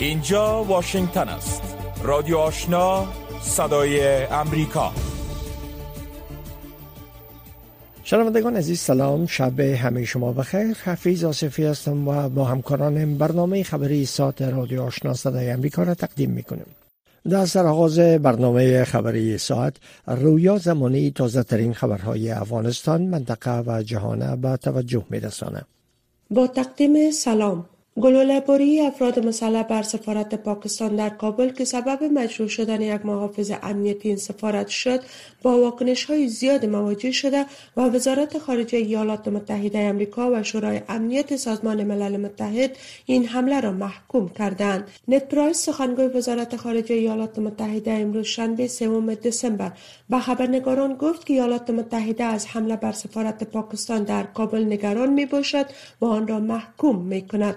اینجا واشنگتن است. رادیو آشنا صدای امریکا. شنوندگان عزیز سلام. شب همه شما بخیر. حفیظ آصفی هستم و با همکارانم برنامه خبری ساعت رادیو آشنا صدای امریکا را تقدیم می‌کنیم. در سرآغاز برنامه خبری ساعت رویا زمانی تازه ترین خبرهای افغانستان منطقه و جهان به توجه میرسانه. با تقدیم سلام. گلوله‌باری افراد مسلح بر سفارت پاکستان در کابل که سبب مجروح شدن یک محافظ امنیتی این سفارت شد با واکنش های زیاد مواجه شده و وزارت خارجه ایالات متحده امریکا و شورای امنیت سازمان ملل متحد این حمله را محکوم کردند. نت پرایس سخنگوی وزارت خارجه ایالات متحده امروز شنبه سوم دسامبر به خبرنگاران گفت که ایالات متحده از حمله بر سفارت پاکستان در کابل نگران می باشد و آن را محکوم می کند.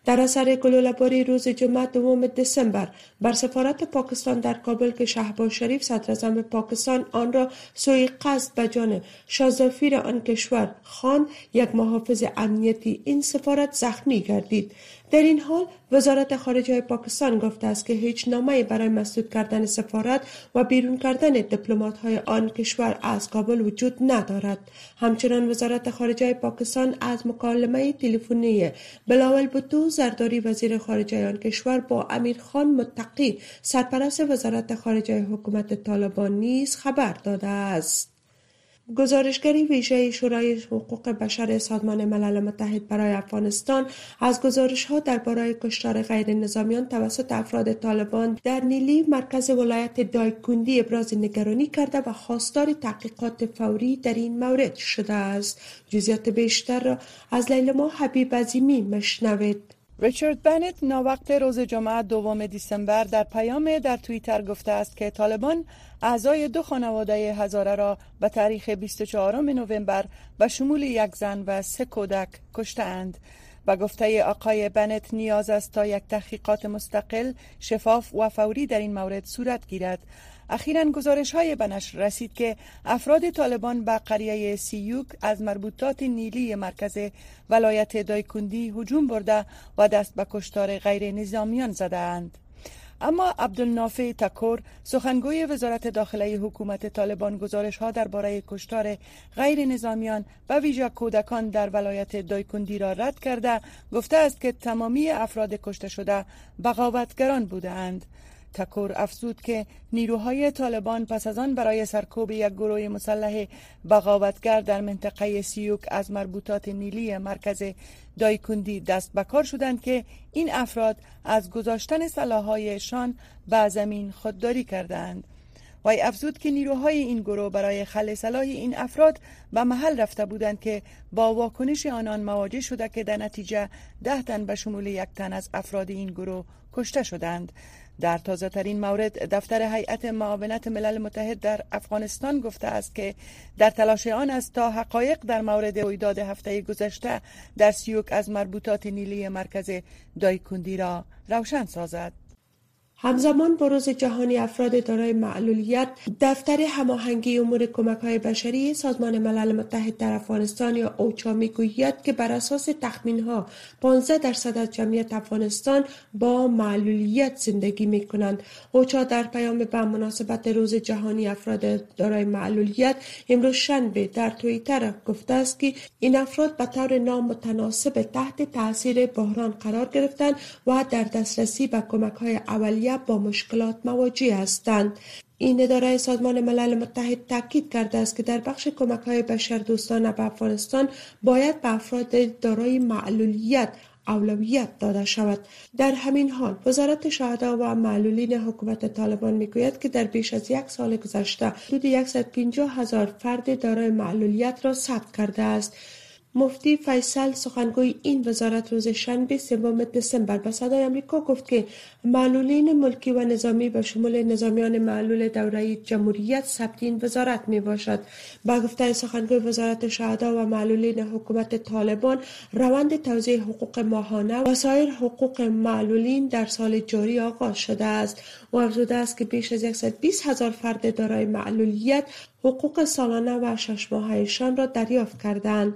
در اثر گلوله‌باری روز جمعه دوم دسامبر بر سفارت پاکستان در کابل که شهباز شریف صدراعظم پاکستان آن را سوی قصد به جان شازافیر آن کشور خان یک محافظ امنیتی این سفارت زخمی گردید. در این حال وزارت خارجه پاکستان گفته است که هیچ نامه برای مسدود کردن سفارت و بیرون کردن دیپلمات های آن کشور از کابل وجود ندارد. همچنان وزارت خارجه پاکستان از مکالمه تلفنی بلاول بوتو زرداری وزیر خارجه آن کشور با امیر خان متقی سرپرست وزارت خارجه حکومت طالبان نیز خبر داده است. گزارشگری ویژه شورای حقوق بشر سازمان ملل متحد برای افغانستان از گزارش‌ها درباره کشتار غیر نظامیان توسط افراد طالبان در نیلی مرکز ولایت دایکندی ابراز نگرانی کرده و خواستار تحقیقات فوری در این مورد شده است. جزئیات بیشتر را از لیلما حبیب عظیمی مشنوید ریچارد بنت ناوقت روز جمعه دوم دیسمبر در پیام در توییتر گفته است که طالبان اعضای دو خانواده هزاره را به تاریخ 24 نوامبر به شمول یک زن و سه کودک کشتهاند. و گفته آقای بنت نیاز است تا یک تحقیقات مستقل، شفاف و فوری در این مورد صورت گیرد. اخیرا گزارش های بنش رسید که افراد طالبان به قریه سیوک از مربوطات نیلی مرکز ولایت دایکندی هجوم برده و دست به کشتار غیر نظامیان زده اند. اما عبدالنافع تکور سخنگوی وزارت داخله حکومت طالبان گزارش ها درباره کشتار غیر نظامیان و ویژه کودکان در ولایت دایکندی را رد کرده گفته است که تمامی افراد کشته شده بغاوتگران بودند تکور افزود که نیروهای طالبان پس از آن برای سرکوب یک گروه مسلح بغاوتگر در منطقه سیوک از مربوطات نیلی مرکز دایکندی دست به کار شدند که این افراد از گذاشتن سلاحهایشان به زمین خودداری کردند. وی افزود که نیروهای این گروه برای خل سلاح این افراد به محل رفته بودند که با واکنش آنان مواجه شده که در نتیجه ده تن به شمول یک تن از افراد این گروه کشته شدند. در تازه ترین مورد دفتر هیئت معاونت ملل متحد در افغانستان گفته است که در تلاش آن است تا حقایق در مورد رویداد هفته گذشته در سیوک از مربوطات نیلی مرکز دایکندی را روشن سازد. همزمان با روز جهانی افراد دارای معلولیت دفتر هماهنگی امور کمک های بشری سازمان ملل متحد در افغانستان یا اوچا می‌گوید که بر اساس تخمین ها 15 درصد از جمعیت افغانستان با معلولیت زندگی می کنند اوچا در پیام به مناسبت روز جهانی افراد دارای معلولیت امروز شنبه در توییتر گفته است که این افراد به طور نامتناسب تحت تاثیر بحران قرار گرفتند و در دسترسی به کمک های اولیه با مشکلات مواجه هستند. این اداره سازمان ملل متحد تاکید کرده است که در بخش کمک های بشر دوستانه به افغانستان باید به افراد دارای معلولیت اولویت داده شود. در همین حال وزارت شهدا و معلولین حکومت طالبان می‌گوید که در بیش از یک سال گذشته حدود 150 هزار فرد دارای معلولیت را ثبت کرده است. مفتی فیصل سخنگوی این وزارت روز شنبه سوم دسامبر به صدای آمریکا گفت که معلولین ملکی و نظامی به شمول نظامیان معلول دوره جمهوریت ثبت این وزارت می باشد با گفته سخنگوی وزارت شهدا و معلولین حکومت طالبان روند توزیع حقوق ماهانه و سایر حقوق معلولین در سال جاری آغاز شده است. و افزوده است که بیش از 120 هزار فرد دارای معلولیت حقوق سالانه و شش ماههشان را دریافت کردند.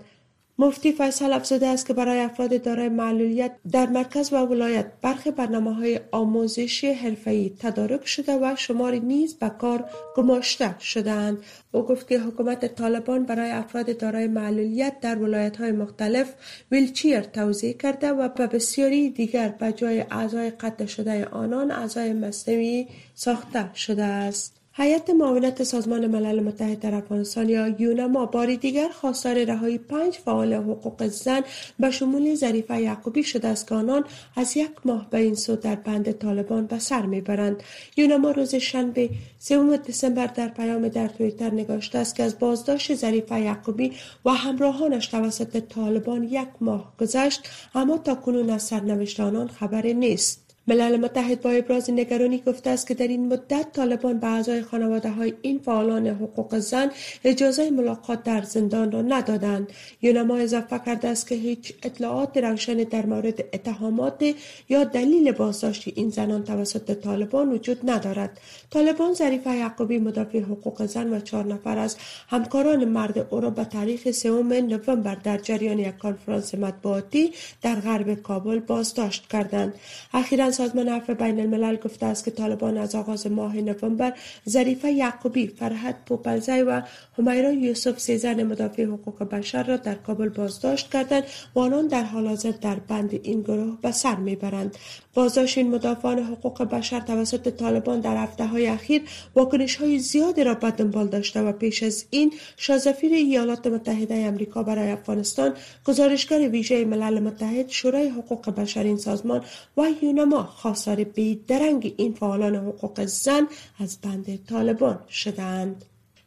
مفتی فیصل افزوده است که برای افراد دارای معلولیت در مرکز و ولایت برخی برنامه های آموزشی حرفه‌ای تدارک شده و شماری نیز به کار گماشته شدهاند. او گفت که حکومت طالبان برای افراد دارای معلولیت در ولایت های مختلف ویلچیر توضیح کرده و به بسیاری دیگر به جای اعضای قطع شده آنان اعضای مصنوعی ساخته شده است. هیئت معاونت سازمان ملل متحد در افغانستان یا یونما باری دیگر خواستار رهایی پنج فعال حقوق زن به شمول ظریفه یعقوبی شده است که آنان از یک ماه به این سو در بند طالبان به سر می‌برند. یونما روز شنبه سوم دسامبر در پیام در تویتر نگاشته است که از بازداشت ظریفه یعقوبی و همراهانش توسط طالبان یک ماه گذشت اما تا کنون از سرنوشت آنان خبری نیست. ملل متحد با ابراز نگرانی گفته است که در این مدت طالبان به اعضای خانواده های این فعالان حقوق زن اجازه ملاقات در زندان را ندادند. یونما اضافه کرده است که هیچ اطلاعات روشن در مورد اتهامات یا دلیل بازداشت این زنان توسط طالبان وجود ندارد. طالبان ظریفه یعقوبی مدافع حقوق زن و چهار نفر از همکاران مرد او را به تاریخ سوم نوامبر در جریان یک کنفرانس مطبوعاتی در غرب کابل بازداشت کردند. اخیرا سازمان عفو بین الملل گفته است که طالبان از آغاز ماه نوامبر ظریفه یعقوبی فرحت پوپلزی و همیرا یوسف سیزن مدافع حقوق بشر را در کابل بازداشت کردند و آنان در حال حاضر در بند این گروه به سر می‌برند. بازداشت این مدافعان حقوق بشر توسط طالبان در هفته های اخیر واکنش های زیادی را به دنبال داشته و پیش از این شازفیر ایالات متحده امریکا برای افغانستان گزارشگر ویژه ملل متحد شورای حقوق بشر این سازمان و یونما خواستار بیدرنگ این فعالان حقوق زن از بند طالبان شدند.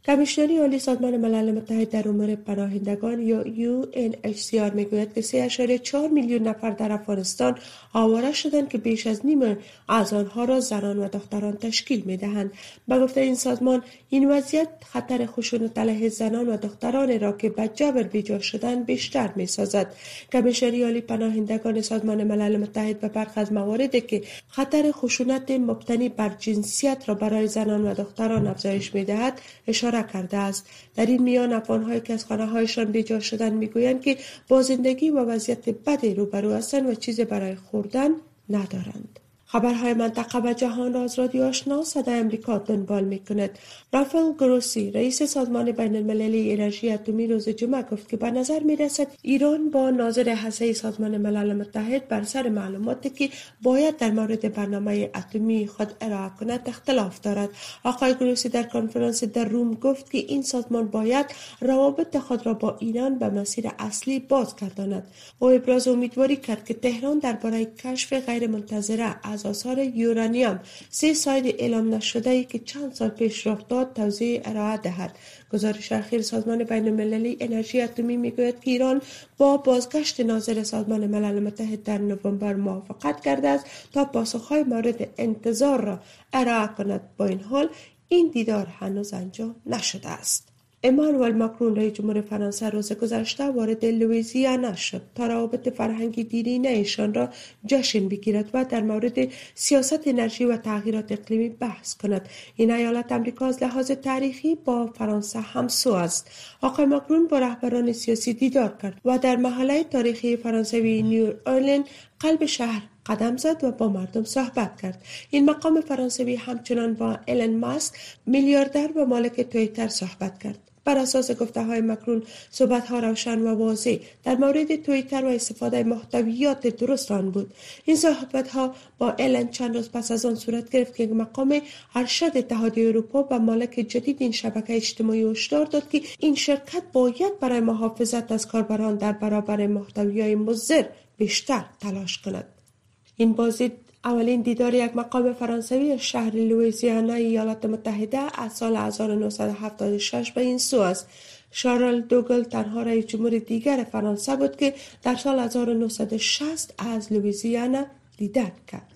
کمیشنری عالی سازمان ملل متحد در امور پناهندگان یا UNHCR می‌گوید که 3.4 میلیون نفر در افغانستان آواره شدند که بیش از نیم از آنها را زنان و دختران تشکیل می‌دهند. به گفته این سازمان این وضعیت خطر خشونت علیه زنان و دختران را که به جبر بیجا شدن بیشتر می‌سازد. کمیشنری عالی پناهندگان سازمان ملل متحد به برخی از مواردی که خطر خشونت مبتنی بر جنسیت را برای زنان و دختران افزایش می‌دهد اشاره کرده است. در این میان افغانهایی که از هایشان بیجا شدن می‌گویند که با زندگی و وضعیت بدی روبرو هستند و چیزی برای خوردن ندارند. خبرهای منطقه و جهان را از رادیو آشنا صدای امریکا دنبال می کند. رافل گروسی رئیس سازمان بین المللی انرژی اتمی روز جمعه گفت که به نظر می رسد ایران با ناظر هسته سازمان ملل متحد بر سر معلوماتی که باید در مورد برنامه اتمی خود ارائه کند اختلاف دارد. آقای گروسی در کنفرانس در روم گفت که این سازمان باید روابط خود را با ایران به مسیر اصلی باز گرداند. او ابراز امیدواری کرد که تهران درباره کشف غیرمنتظره از آثار یورانیوم سه ساید اعلام نشده ای که چند سال پیش رخ داد توضیح ارائه دهد. گزارش اخیر سازمان بین المللی انرژی اتمی می‌گوید که ایران با بازگشت ناظر سازمان ملل متحد در نوامبر موافقت کرده است تا پاسخهای مورد انتظار را ارائه کند. با این حال این دیدار هنوز انجام نشده است. امانوئل ماکرون رئیس جمهور فرانسه روز گذشته وارد لویزیانا شد. تا روابط فرهنگی دیرینه ایشان را جشن بگیرد و در مورد سیاست انرژی و تغییرات اقلیمی بحث کند. این ایالت امریکا از لحاظ تاریخی با فرانسه همسو است. آقای ماکرون با رهبران سیاسی دیدار کرد و در محله تاریخی فرانسوی نیو اورلین قلب شهر قدم زد و با مردم صحبت کرد. این مقام فرانسوی همچنان با الن ماسک میلیاردر و مالک تویتر صحبت کرد. بر اساس گفته های مکرون صحبت ها روشن و واضح در مورد تویتر و استفاده محتویات درست آن بود. این صحبت ها با الن چند روز پس از آن صورت گرفت که مقام ارشد اتحادیه اروپا و مالک جدید این شبکه اجتماعی هشدار داد که این شرکت باید برای محافظت از کاربران در برابر محتوی های مضر بیشتر تلاش کند. این بازدید اولین دیدار یک مقام فرانسوی شهر لویزیانا ایالات متحده از سال 1976 به این سو است. شارل دوگل تنها رئیس جمهور دیگر فرانسه بود که در سال 1960 از لویزیانا دیدن کرد.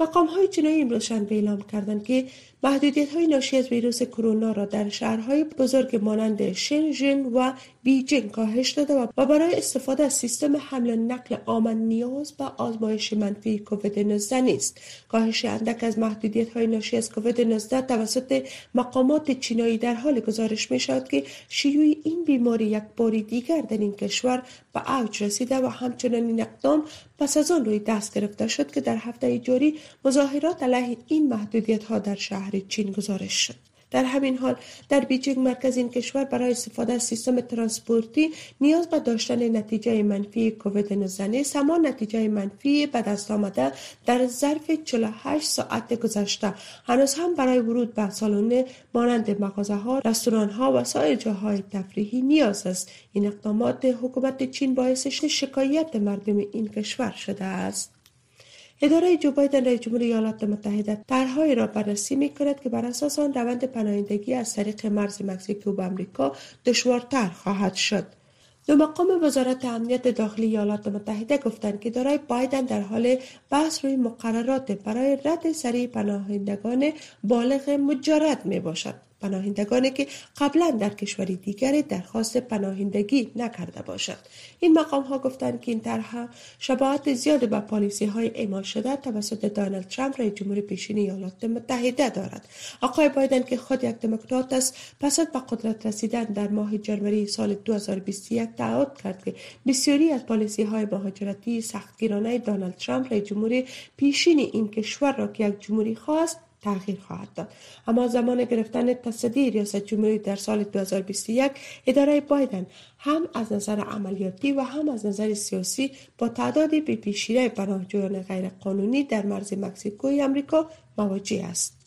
مقام های جنایی امروز شنبه اعلام کردند که محدودیت های ناشی از ویروس کرونا را در شهرهای بزرگ مانند شنژن و بیجینگ کاهش داده و برای استفاده از سیستم حمل نقل عامه نیاز به آزمایش منفی کووید 19 نیست. کاهش اندک از محدودیت های ناشی از کووید 19 توسط مقامات چینایی در حال گزارش می شود که شیوع این بیماری یک باری دیگر در این کشور به اوج رسیده و همچنان این اقدام پس از آن روی دست گرفته شد که در هفته جاری مظاهرات علیه این محدودیت ها در شهر چین گزارش شد. در همین حال در بیجینگ مرکز این کشور برای استفاده از سیستم ترانسپورتی نیاز به داشتن نتیجه منفی کووید 19 سما نتیجه منفی به دست آمده در ظرف 48 ساعت گذشته. هنوز هم برای ورود به سالن مانند مغازه ها رستوران ها و سایر جاهای تفریحی نیاز است. این اقدامات حکومت چین باعث شکایت مردم این کشور شده است. اداره جو بایدن رئیس جمهور ایالات متحده طرحهایی را بررسی می کند که بر اساس آن روند پناهندگی از طریق مرز مکزیکو به امریکا دشوارتر خواهد شد. دو مقام وزارت امنیت داخلی ایالات متحده گفتند که دارای بایدن در حال بحث روی مقررات برای رد سریع پناهندگان بالغ مجرد می باشد پناهندگانی که قبلا در کشوری دیگری درخواست پناهندگی نکرده باشد. این مقام ها گفتند که این طرح شباهت زیاد به پالیسی های اعمال شده توسط دانالد ترامپ رئیس جمهور پیشین ایالات متحده دارد. آقای بایدن که خود یک دموکرات است پس از به قدرت رسیدن در ماه جنوری سال 2021 تعهد کرد که بسیاری از پالیسی های مهاجرتی سختگیرانه دانالد ترامپ رئیس جمهور پیشین این کشور را که یک جمهوری خواست تغییر خواهد داد. اما زمان گرفتن تصدی ریاست جمهوری در سال 2021 اداره بایدن هم از نظر عملیاتی و هم از نظر سیاسی با تعدادی به پیشیره پناهجویان غیرقانونی در مرز مکزیکوی امریکا مواجه است.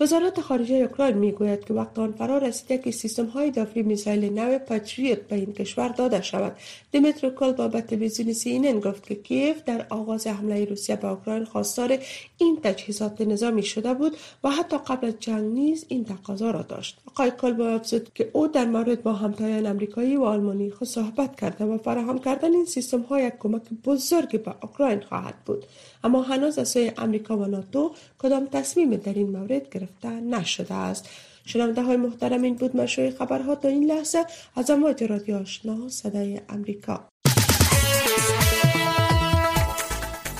وزارت خارجه اوکراین می‌گوید که وقت آن فرا رسیده که سیستم های دافعی میسایل نو پاتریوت به این کشور داده شود. دیمیترو کلبا به تلویزیون سینن گفت که کیف در آغاز حمله روسیه به اوکراین خواستار این تجهیزات نظامی شده بود و حتی قبل از جنگ نیز این تقاضا را داشت. آقای کلبا افزود که او در مورد با همتایان امریکایی و آلمانی خود صحبت کرده و فراهم کردن این سیستم ها یک کمک بزرگ به اوکراین خواهد بود. اما هنوز از سوی امریکا و ناتو کدام تصمیم در این مورد گرفته نشده است. شنونده های محترم این بود مشروع خبرها. تا این لحظه از امواج رادیو آشنا صدای امریکا.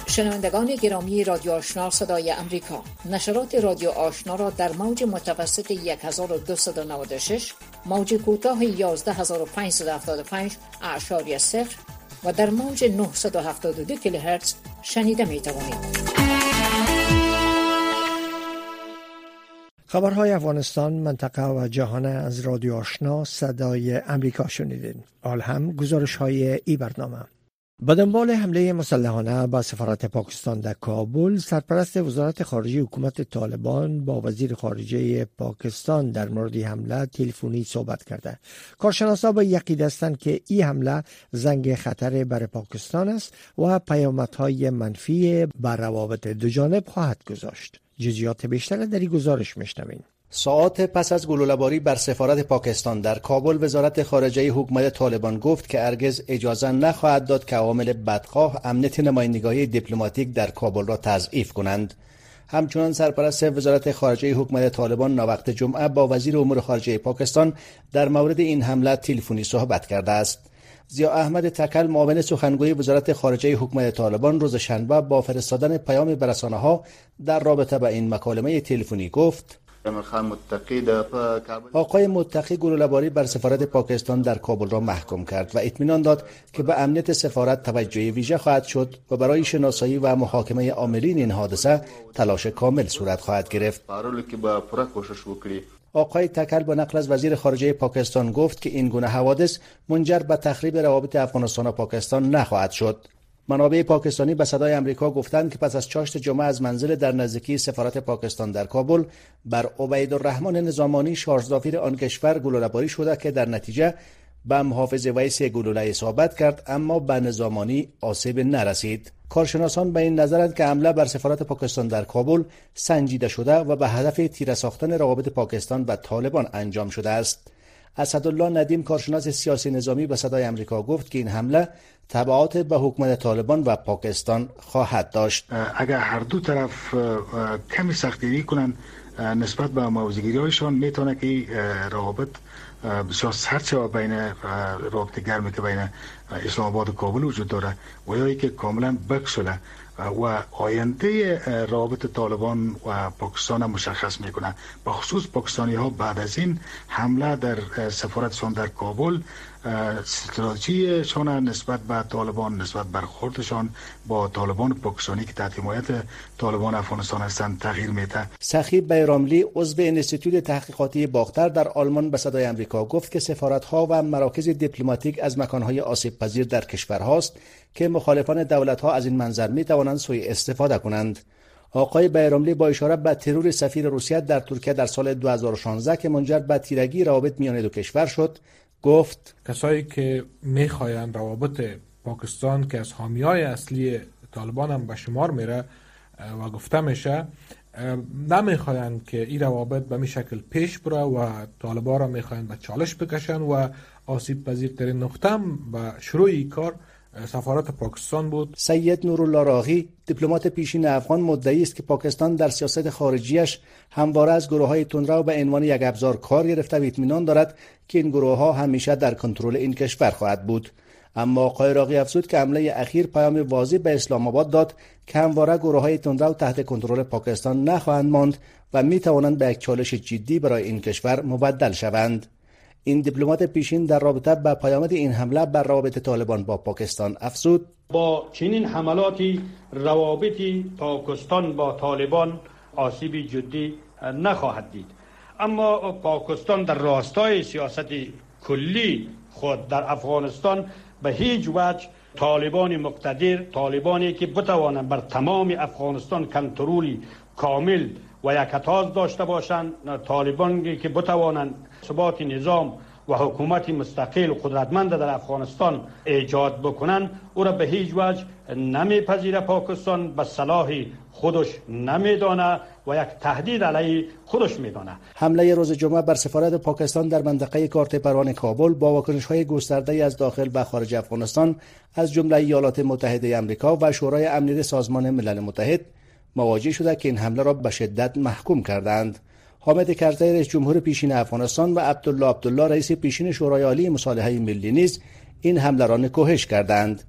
شنوندگان گرامی رادیو آشنا صدای امریکا. نشرات رادیو آشنا را در موج متوسط 1296 موج کوتاه 11575 اعشاری صفر و در موج 972 کیلوهرتز شنیده می توانید. خبرهای افغانستان منطقه و جهان از رادیو آشنا صدای امریکا شنیدین. آل هم گزارش های ای برنامه. به دنبال حمله مسلحانه به سفارت پاکستان در کابل سرپرست وزارت خارجه حکومت طالبان با وزیر خارجه پاکستان در مورد حمله تلفنی صحبت کرده کارشناسا به یقید هستند که این حمله زنگ خطر بر پاکستان است و پیامدهای منفی بر روابط دو جانب خواهد گذاشت جزیات بیشتر در این گزارش میشنویم ساعات پس از گلوله‌باری بر سفارت پاکستان در کابل وزارت خارجه حکومت طالبان گفت که ارگز اجازه نخواهد داد که عوامل بدخواه امنیت نمایندگی دیپلماتیک در کابل را تضعیف کنند. همچنان سرپرست وزارت خارجه حکومت طالبان ناوقت جمعه با وزیر امور خارجه پاکستان در مورد این حمله تلفنی صحبت کرده است. زیا احمد تکل معاون سخنگوی وزارت خارجه حکومت طالبان روز شنبه با فرستادن پیام برسانه ها در رابطه با این مکالمه تلفنی گفت آقای متقی گلوله‌باری بر سفارت پاکستان در کابل را محکوم کرد و اطمینان داد که به امنیت سفارت توجه ویژه خواهد شد و برای شناسایی و محاکمه عاملین این حادثه تلاش کامل صورت خواهد گرفت. آقای تکل با نقل از وزیر خارجه پاکستان گفت که این گونه حوادث منجر به تخریب روابط افغانستان و پاکستان نخواهد شد. منابع پاکستانی به صدای امریکا گفتند که پس از چاشت جمعه از منزل در نزدیکی سفارت پاکستان در کابل بر عبید الرحمن نظامانی شارژدافیر آن کشور گلوله‌باری شده که در نتیجه به محافظ ویس گلوله اصابت کرد اما به نظامانی آسیب نرسید کارشناسان به این نظرند که حمله بر سفارت پاکستان در کابل سنجیده شده و به هدف تیره ساختن روابط پاکستان و طالبان انجام شده است. اسدالله ندیم کارشناس سیاسی نظامی به صدای امریکا گفت که این حمله تبعات به حکومت طالبان و پاکستان خواهد داشت. اگر هر دو طرف کمی سختگیری کنند نسبت به موضوعگیری هایشان می‌تونه که روابط بسیار سرچ بین رابطه گرمی که بین اسلام آباد و کابل وجود داره و یا که کاملا بکسله و آینده رابط طالبان و پاکستان مشخص می‌کنه با خصوص پاکستانی ها بعد از این حمله در سفارتشان در کابل استراتژیشان نسبت به طالبان نسبت برخوردشان با طالبان پاکستانی که تحت حمایت طالبان افغانستان هستند تغییر میده سخی بیراملی عضو انستیتوت تحقیقاتی باختر در آلمان به صدای امریکا گفت که سفارت ها و مراکز دیپلماتیک از مکان های آسیب پذیر در کشورهاست که مخالفان دولت ها از این منظر می توانند سوی استفاده کنند. آقای بیراملی با اشاره به ترور سفیر روسیه در ترکیه در سال 2016 که منجر به تیرگی روابط میان دو کشور شد گفت کسایی که می‌خواین روابط پاکستان که از حامی های اصلی طالبان هم به شمار میره و گفته میشه نمی‌خواین که این روابط به می شکل پیش بره و طالبان را می‌خواین به چالش بکشن و آسیب پذیرترین نقطه به شروع این کار سفارت پاکستان بود. سید نورالله راغی دیپلمات پیشین افغان مدعی است که پاکستان در سیاست خارجیش همواره از گروه های تندرو به عنوان یک ابزار کار گرفته و اطمینان دارد که این گروه ها همیشه در کنترل این کشور خواهد بود. اما آقای راقی افزود که حمله اخیر پیام واضح به اسلام آباد داد که همواره گروه های تندرو تحت کنترل پاکستان نخواهند ماند و می توانند به یک چالش جدی برای این کشور مبدل شوند. این دیپلمات پیشین در رابطه با پیامد این حمله بر روابط طالبان با پاکستان افزود. با چنین حملاتی روابط پاکستان با طالبان آسیبی جدی نخواهد دید. اما پاکستان در راستای سیاست کلی خود در افغانستان به هیچ وجه طالبان مقتدر طالبانی که بتوانند بر تمام افغانستان کنترلی کامل و یک داشته باشند طالبانی که بتوانند ثبات نظام و حکومت مستقل و قدرتمند در افغانستان ایجاد بکنند او را به هیچ وجه نمیپذیره پاکستان به صلاح خودش نمیدانه و یک تهدید علیه خودش میدانه. حمله روز جمعه بر سفارت پاکستان در منطقه کارت پروان کابل با واکنش های گسترده از داخل و خارج افغانستان از جمله ایالات متحده امریکا و شورای امنیت سازمان ملل متحد مواجه شده که این حمله را به شدت محکوم کردند حامد کرزی رئیس جمهور پیشین افغانستان و عبدالله عبدالله رئیس پیشین شورای عالی مصالحه ملی نیز این حمله را نکوهش کردند.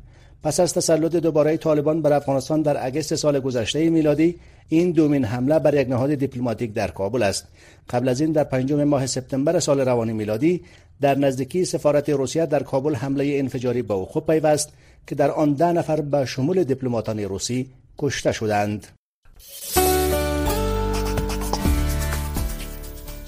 پس از تسلط دوباره طالبان بر افغانستان در اگست سال گذشته میلادی این دومین حمله بر یک نهاد دیپلماتیک در کابل است. قبل از این در پنجم ماه سپتامبر سال روانی میلادی در نزدیکی سفارت روسیه در کابل حمله انفجاری به وقوع پیوست که در آن ده نفر به شمول دیپلماتان روسی کشته شدند.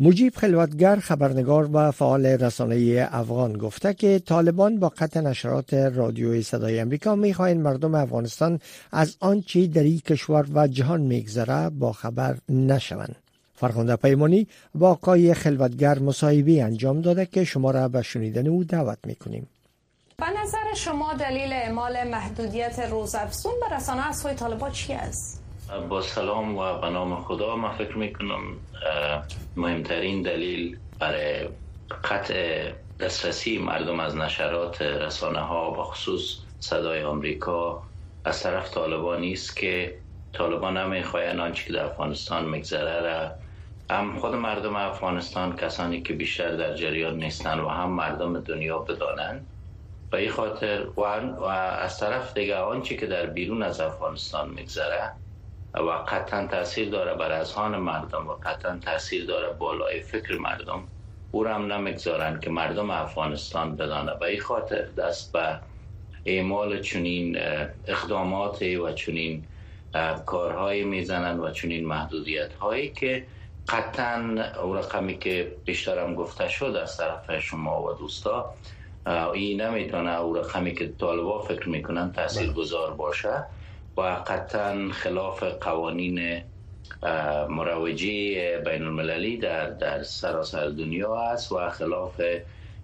مجیب خلوتگر خبرنگار و فعال رسانه افغان گفته که طالبان با قطع نشرات رادیوی صدای امریکا می‌خواهند مردم افغانستان از آنچه در این کشور و جهان میگذره با خبر نشوند. فرخنده پیمانی با آقای خلوتگر مصاحبه انجام داده که شما را به شنیدن او دعوت می‌کنیم. به نظر شما دلیل اعمال محدودیت روزافزون به رسانه از سوی طالبان چی است؟ با سلام و به نام خدا ما فکر می‌کنم مهمترین دلیل برای قطع دسترسی مردم از نشرات رسانه ها و خصوص صدای آمریکا از طرف طالبان است که طالبان نمی‌خواهند آنچه که در افغانستان میگذره را. هم خود مردم افغانستان کسانی که بیشتر در جریان نیستند و هم مردم دنیا بدانند به این خاطر و از طرف دیگه آنچه که در بیرون از افغانستان میگذره و قطعا تاثیر داره بر اذهان مردم و قطعا تاثیر داره بالای فکر مردم. او هم نمی‌گذارن که مردم افغانستان بدانه. به این خاطر دست به اعمال چنین اقدامات و چنین کارهایی می‌زنن و چنین محدودیت هایی که قطعا او رقمی که بیشترم گفته شد از طرف شما و دوستا این نمی‌تونه او رقمی که طالبا فکر می‌کنن تاثیر گذار باشه. و قطعا خلاف قوانین مروجی بین المللی در, در سراسر دنیا است و خلاف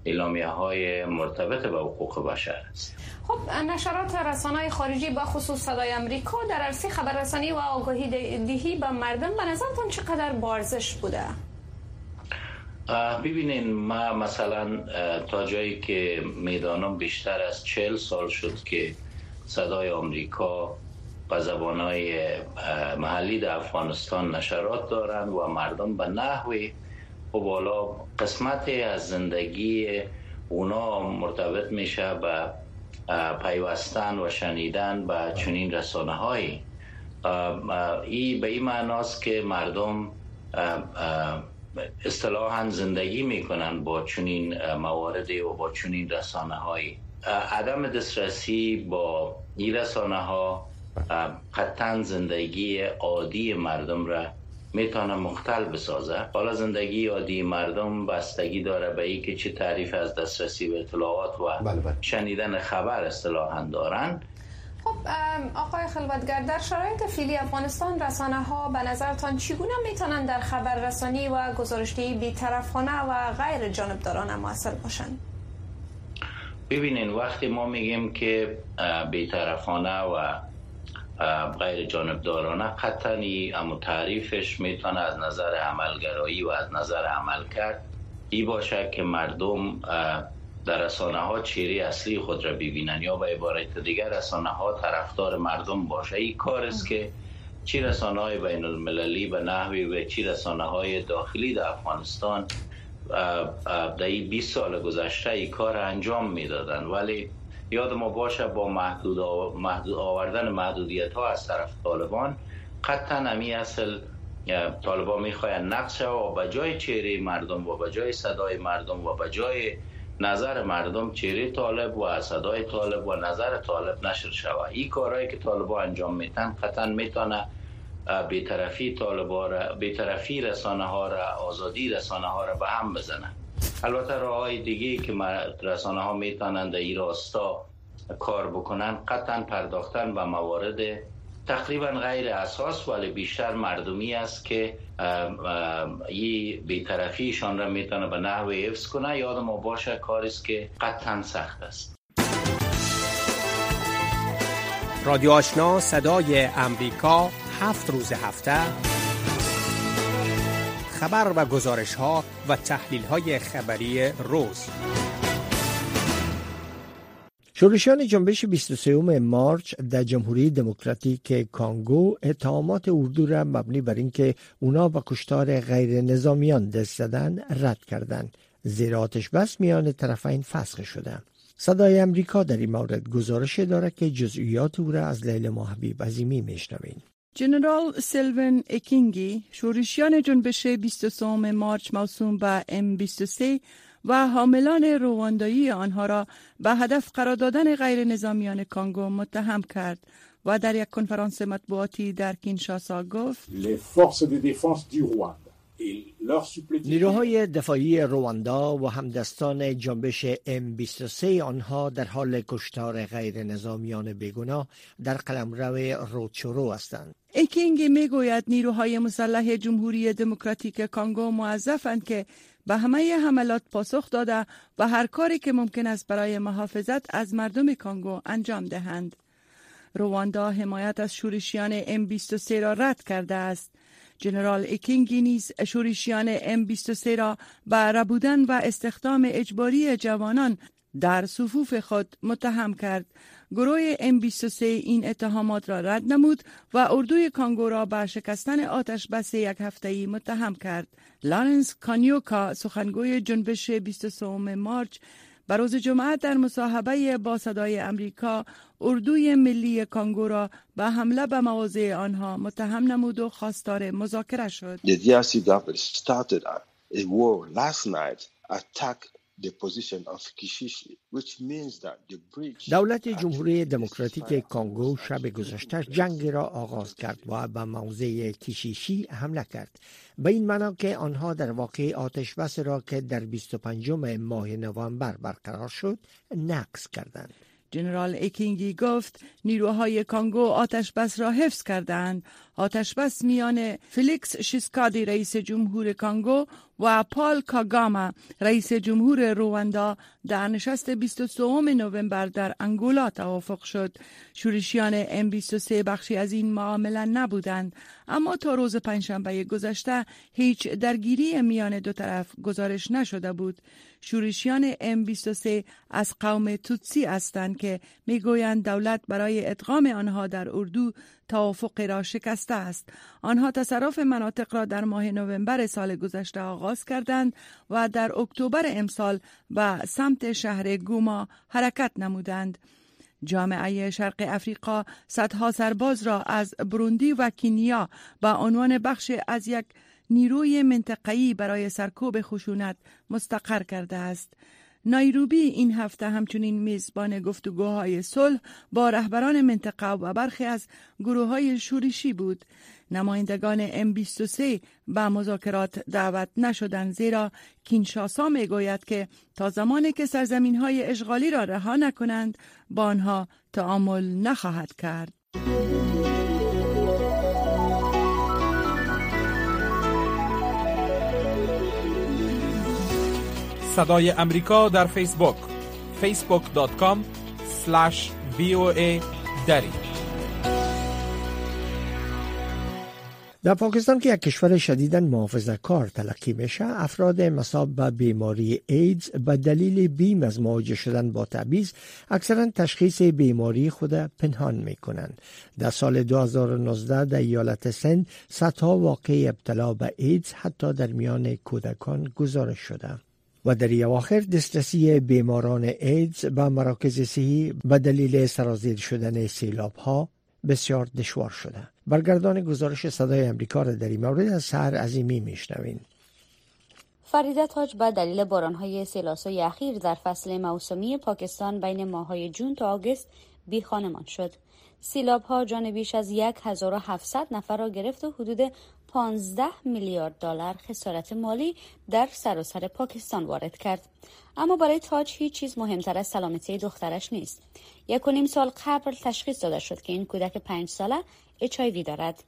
اعلامیه های مرتبط به حقوق بشر است خب نشرات رسانه خارجی با خصوص صدای امریکا در عرصه خبررسانی و آگاهی دهی به مردم به نظرتون چقدر بارزش بوده؟ ببینین ما مثلا تا جایی که می‌دانم بیشتر از چل سال شد که صدای آمریکا به زبانهای محلی در افغانستان نشرات دارند و مردم به نحوی. و بالا قسمتی از زندگی اونا مرتبط میشه به پیوستن و شنیدن به چنین رسانه هایی ای به این معناست که مردم اصطلاحا زندگی می‌کنن با چنین مواردی و با چنین رسانه هایی عدم دسترسی با این رسانه ها قطعا زندگی عادی مردم را می‌تونه مختل بسازه. حالا زندگی عادی مردم بستگی داره به ای که چه تعریف از دسترسی به اطلاعات و بله بله. شنیدن خبر اصطلاحا دارن. خب آقای خلوتگر در شرایط فیلی افغانستان رسانه ها به نظرتان چگونه می‌تونن در خبررسانی و گزارشدهی بیطرفانه و غیر جانبدارانه موثر باشند؟ ببینین وقتی ما میگیم که بیطرفانه و غیر جانبدارانه. قطعا اما تعریفش می‌تونه از نظر عملگرایی و از نظر عمل کرد. ای باشه که مردم در رسانه ها اصلی خود را ببینن یا به عبارت دیگر رسانه ها طرفدار مردم باشه. این کار است که چی رسانه های بین المللی به نحوی و چی رسانه های داخلی در افغانستان در این 20 سال گذشته ای کار انجام می‌دادن. ولی یاد ما باشه با محدود, آوردن محدودیت ها از طرف طالبان قطعا نمی اصل طالبان می‌خواین نقش و جای چهره مردم و به جای صدای مردم و به جای نظر مردم چهره طالب و صدای طالب و نظر طالب نشر شود. این کارهایی که طالبان انجام میتن قطعا می‌تونه بیطرفی طالبا را بیطرفی رسانه ها را آزادی رسانه ها را به هم بزنه. البته راه های دیگه که رسانه ها می‌تونند در این راستا کار بکنن قطعا پرداختن به موارد تقریبا غیر اساس ولی بیشتر مردمی است که این بیطرفیشان را می‌تونه به نحو حفظ کنه. یاد ما باشه کاری است که قطعا سخت است. رادیو آشنا صدای امریکا هفت روز هفته. خبر و گزارش ها و تحلیل های خبری روز. شورشیان جنبش 23 مارچ در جمهوری دموکراتیک کانگو اتهامات اردو را مبنی بر اینکه اونا به کشتار غیر نظامیان دست زدن رد کردند. زیرا آتش بس میان طرفین فسخ شده. صدای امریکا در این مورد گزارش دارد که جزئیات او را از لیل محبیب عظیمی میشنویم جنرال سیلون اکینگی شورشیان جنبش 23 مارچ موسوم به M23 و حاملان رواندایی آنها را به هدف قرار دادن غیر نظامیان کانگو متهم کرد و در یک کنفرانس مطبوعاتی در کینشاسا گفت نیروهای دفاعی رواندا و همدستان جنبش M23 آنها در حال کشتار غیر نظامیان بیگناه در قلمرو روتشورو هستند. ایکینگی می‌گوید نیروهای مسلح جمهوری دموکراتیک کانگو موظفند که به همه حملات پاسخ داده و هر کاری که ممکن است برای محافظت از مردم کانگو انجام دهند. رواندا حمایت از شورشیان M23 را رد کرده است. جنرال ایکینگی نیز شورشیان M23 را به ربودن و استخدام اجباری جوانان در صفوف خود متهم کرد گروه M23 این اتهامات را رد نمود و اردوی کانگو را به شکستن آتش بس یک هفته متهم کرد. لارنس کانیوکا سخنگوی جنبش 23 مارچ بر روز جمعه در مصاحبه با صدای امریکا اردوی ملی کانگو را به حمله به مواضع آنها متهم نمود و خواستار مذاکره شد. دولت جمهوری دموکراتیک کانگو شب گذشته جنگ را آغاز کرد و به موضع کیشیشه حمله کرد. به این معنا که آنها در واقع آتش بس را که در 25 ماه نوامبر برقرار شد نقض کردند. جنرال ایکینگی گفت نیروهای کانگو آتش بس را حفظ کردند. آتش بس میان فلیکس شیسکدی رئیس جمهور کانگو و پال کاگاما رئیس جمهور رواندا در نشست 23 نوامبر در انگولا توافق شد. شورشیان M23 بخشی از این معامله نبودند اما تا روز پنجشنبه گذشته هیچ درگیری میان دو طرف گزارش نشده بود. شورشیان M23 از قوم توتسی هستند که می‌گویند دولت برای ادغام آنها در اردو توافق را شکسته است آنها تصرف مناطق را در ماه نوامبر سال گذشته آغاز کردند و در اکتبر امسال به سمت شهر گوما حرکت نمودند جامعه شرق افریقا صدها سرباز را از بروندی و کینیا به عنوان بخش از یک نیروی منطقه‌ای برای سرکوب خشونت مستقر کرده است. نایروبی این هفته همچنین میزبان گفتگوهای صلح با رهبران منطقه و برخی از گروه های شورشی بود. نمایندگان M23 به مذاکرات دعوت نشدند زیرا کینشاسا می گوید که تا زمانی که سرزمین های اشغالی را رها نکنند با آنها تعامل نخواهد کرد. صدای امریکا در فیسبوک. facebook.com voa دری. در پاکستان که یک کشور شدیدا محافظه کار تلقی میشه افراد مصاب به بیماری ایدز به دلیل بیم از مواجه شدن با تبعیض اکثرا تشخیص بیماری خود پنهان می‌کنند. در سال 2019 در ایالت سند صدها واقع ابتلا به ایدز حتی در میان کودکان گزارش شده. و در اواخر دسترسی بیماران ایدز به مراکز صحی به دلیل سرازیر شدن سیلاب ها بسیار دشوار شده برگردان گزارش صدای امریکا را در این مورد از سهر عظیمی میشنوین فریده تاج به دلیل بارانهای سیلاسوی اخیر در فصل موسمی پاکستان بین ماهای جون تا آگست بی خانمان شد. سیلاب ها جان بیش از 1700 نفر را گرفت و حدود 15 میلیارد دلار خسارت مالی در سراسر پاکستان وارد کرد. اما برای تاج هیچ چیز مهمتر از سلامتی دخترش نیست. یک و نیم سال قبل تشخیص داده شد که این کودک پنج ساله اچ دارد.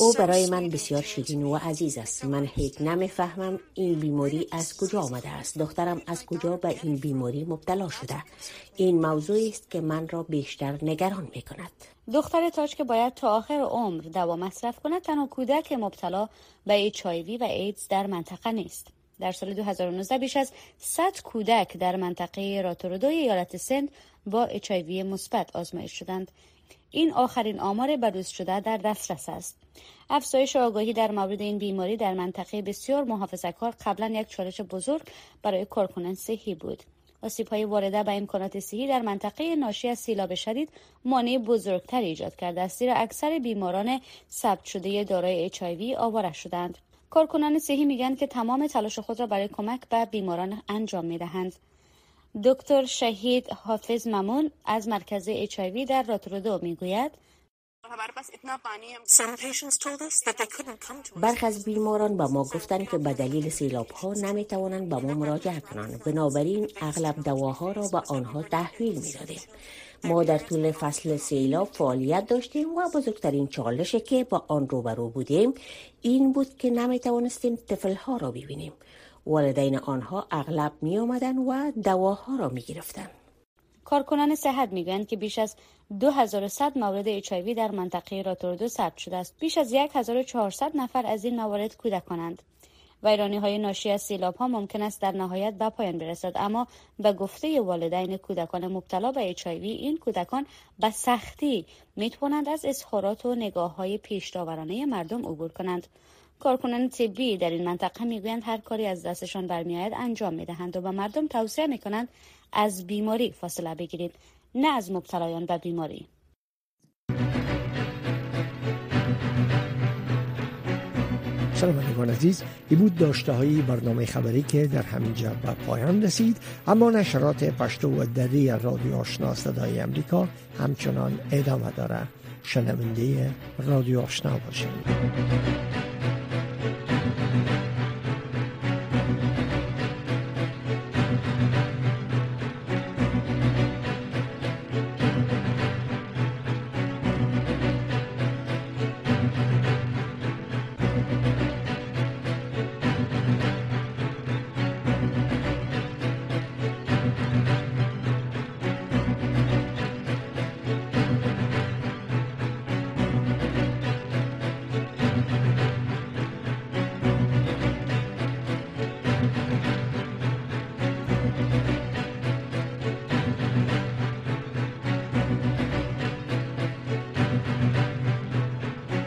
او برای من بسیار شیرین و عزیز است. من هیچ نمی‌فهمم این بیماری از کجا آمده است. دخترم از کجا به این بیماری مبتلا شده این موضوعی است که من را بیشتر نگران می کند دختر تاج که باید تا آخر عمر دوا مصرف کند تنها کودک مبتلا به ایچ در ایدز در منطقه نیست. در سال 2019 بیش از 100 کودک در منطقه راتورودوی ایالت سند با اچ مثبت آزمایش شدند. این آخرین آمار بروز شده در دسترس است. افزایش آگاهی در مورد این بیماری در منطقه بسیار محافظه‌کار قبلا یک چالش بزرگ برای کارکنان صحی بود. آسیب های وارده به امکانات صحی در منطقه ناشی از سیلاب شدید مانع بزرگتر ایجاد کرده است زیرا اکثر بیماران ثبت شده دارای اچ آواره شدند. کارکنان صحی میگن که تمام تلاش خود را برای کمک به بیماران انجام می‌دهند. دکتر شهید حافظ ممون از مرکز اچ در راترودو می‌گوید. برخ از بیماران به ما گفتند که به دلیل سیلاب ها نمی توانند به ما مراجعه کنند. بنابراین اغلب دواها را به آنها تحویل می دادیم ما در طول فصل سیلاب فعالیت داشتیم و بزرگترین چالشی که با آن روبرو بودیم این بود که نمی توانستیم طفل ها را ببینیم. والدین آنها اغلب می آمدن و دواها را می گرفتن. کارکنان صحت می‌گویند که بیش از 2100 مورد اچ در منطقه راتوردو ثبت شده است. بیش از 1400 نفر از این موارد کودکانند. ویرانی های ناشی از سیلاب ها ممکن است در نهایت به پایان برسد اما به گفته والدین کودکان مبتلا به اچ این کودکان به سختی می توانند از اظهارات و نگاه های پیش مردم عبور کنند کارکنان طبی در این منطقه می‌گویند هر کاری از دستشان برمیآید انجام می‌دهند و به مردم توصیه می‌کنند از بیماری فاصله بگیرید نه از مبتلایان به بیماری. شنوندگان عزیز این بود داشته های برنامه خبری که در همینجا به پایان رسید. اما نشرات پشتو و دری رادیو آشنا صدای امریکا همچنان ادامه داره شنونده رادیو آشنا باشید.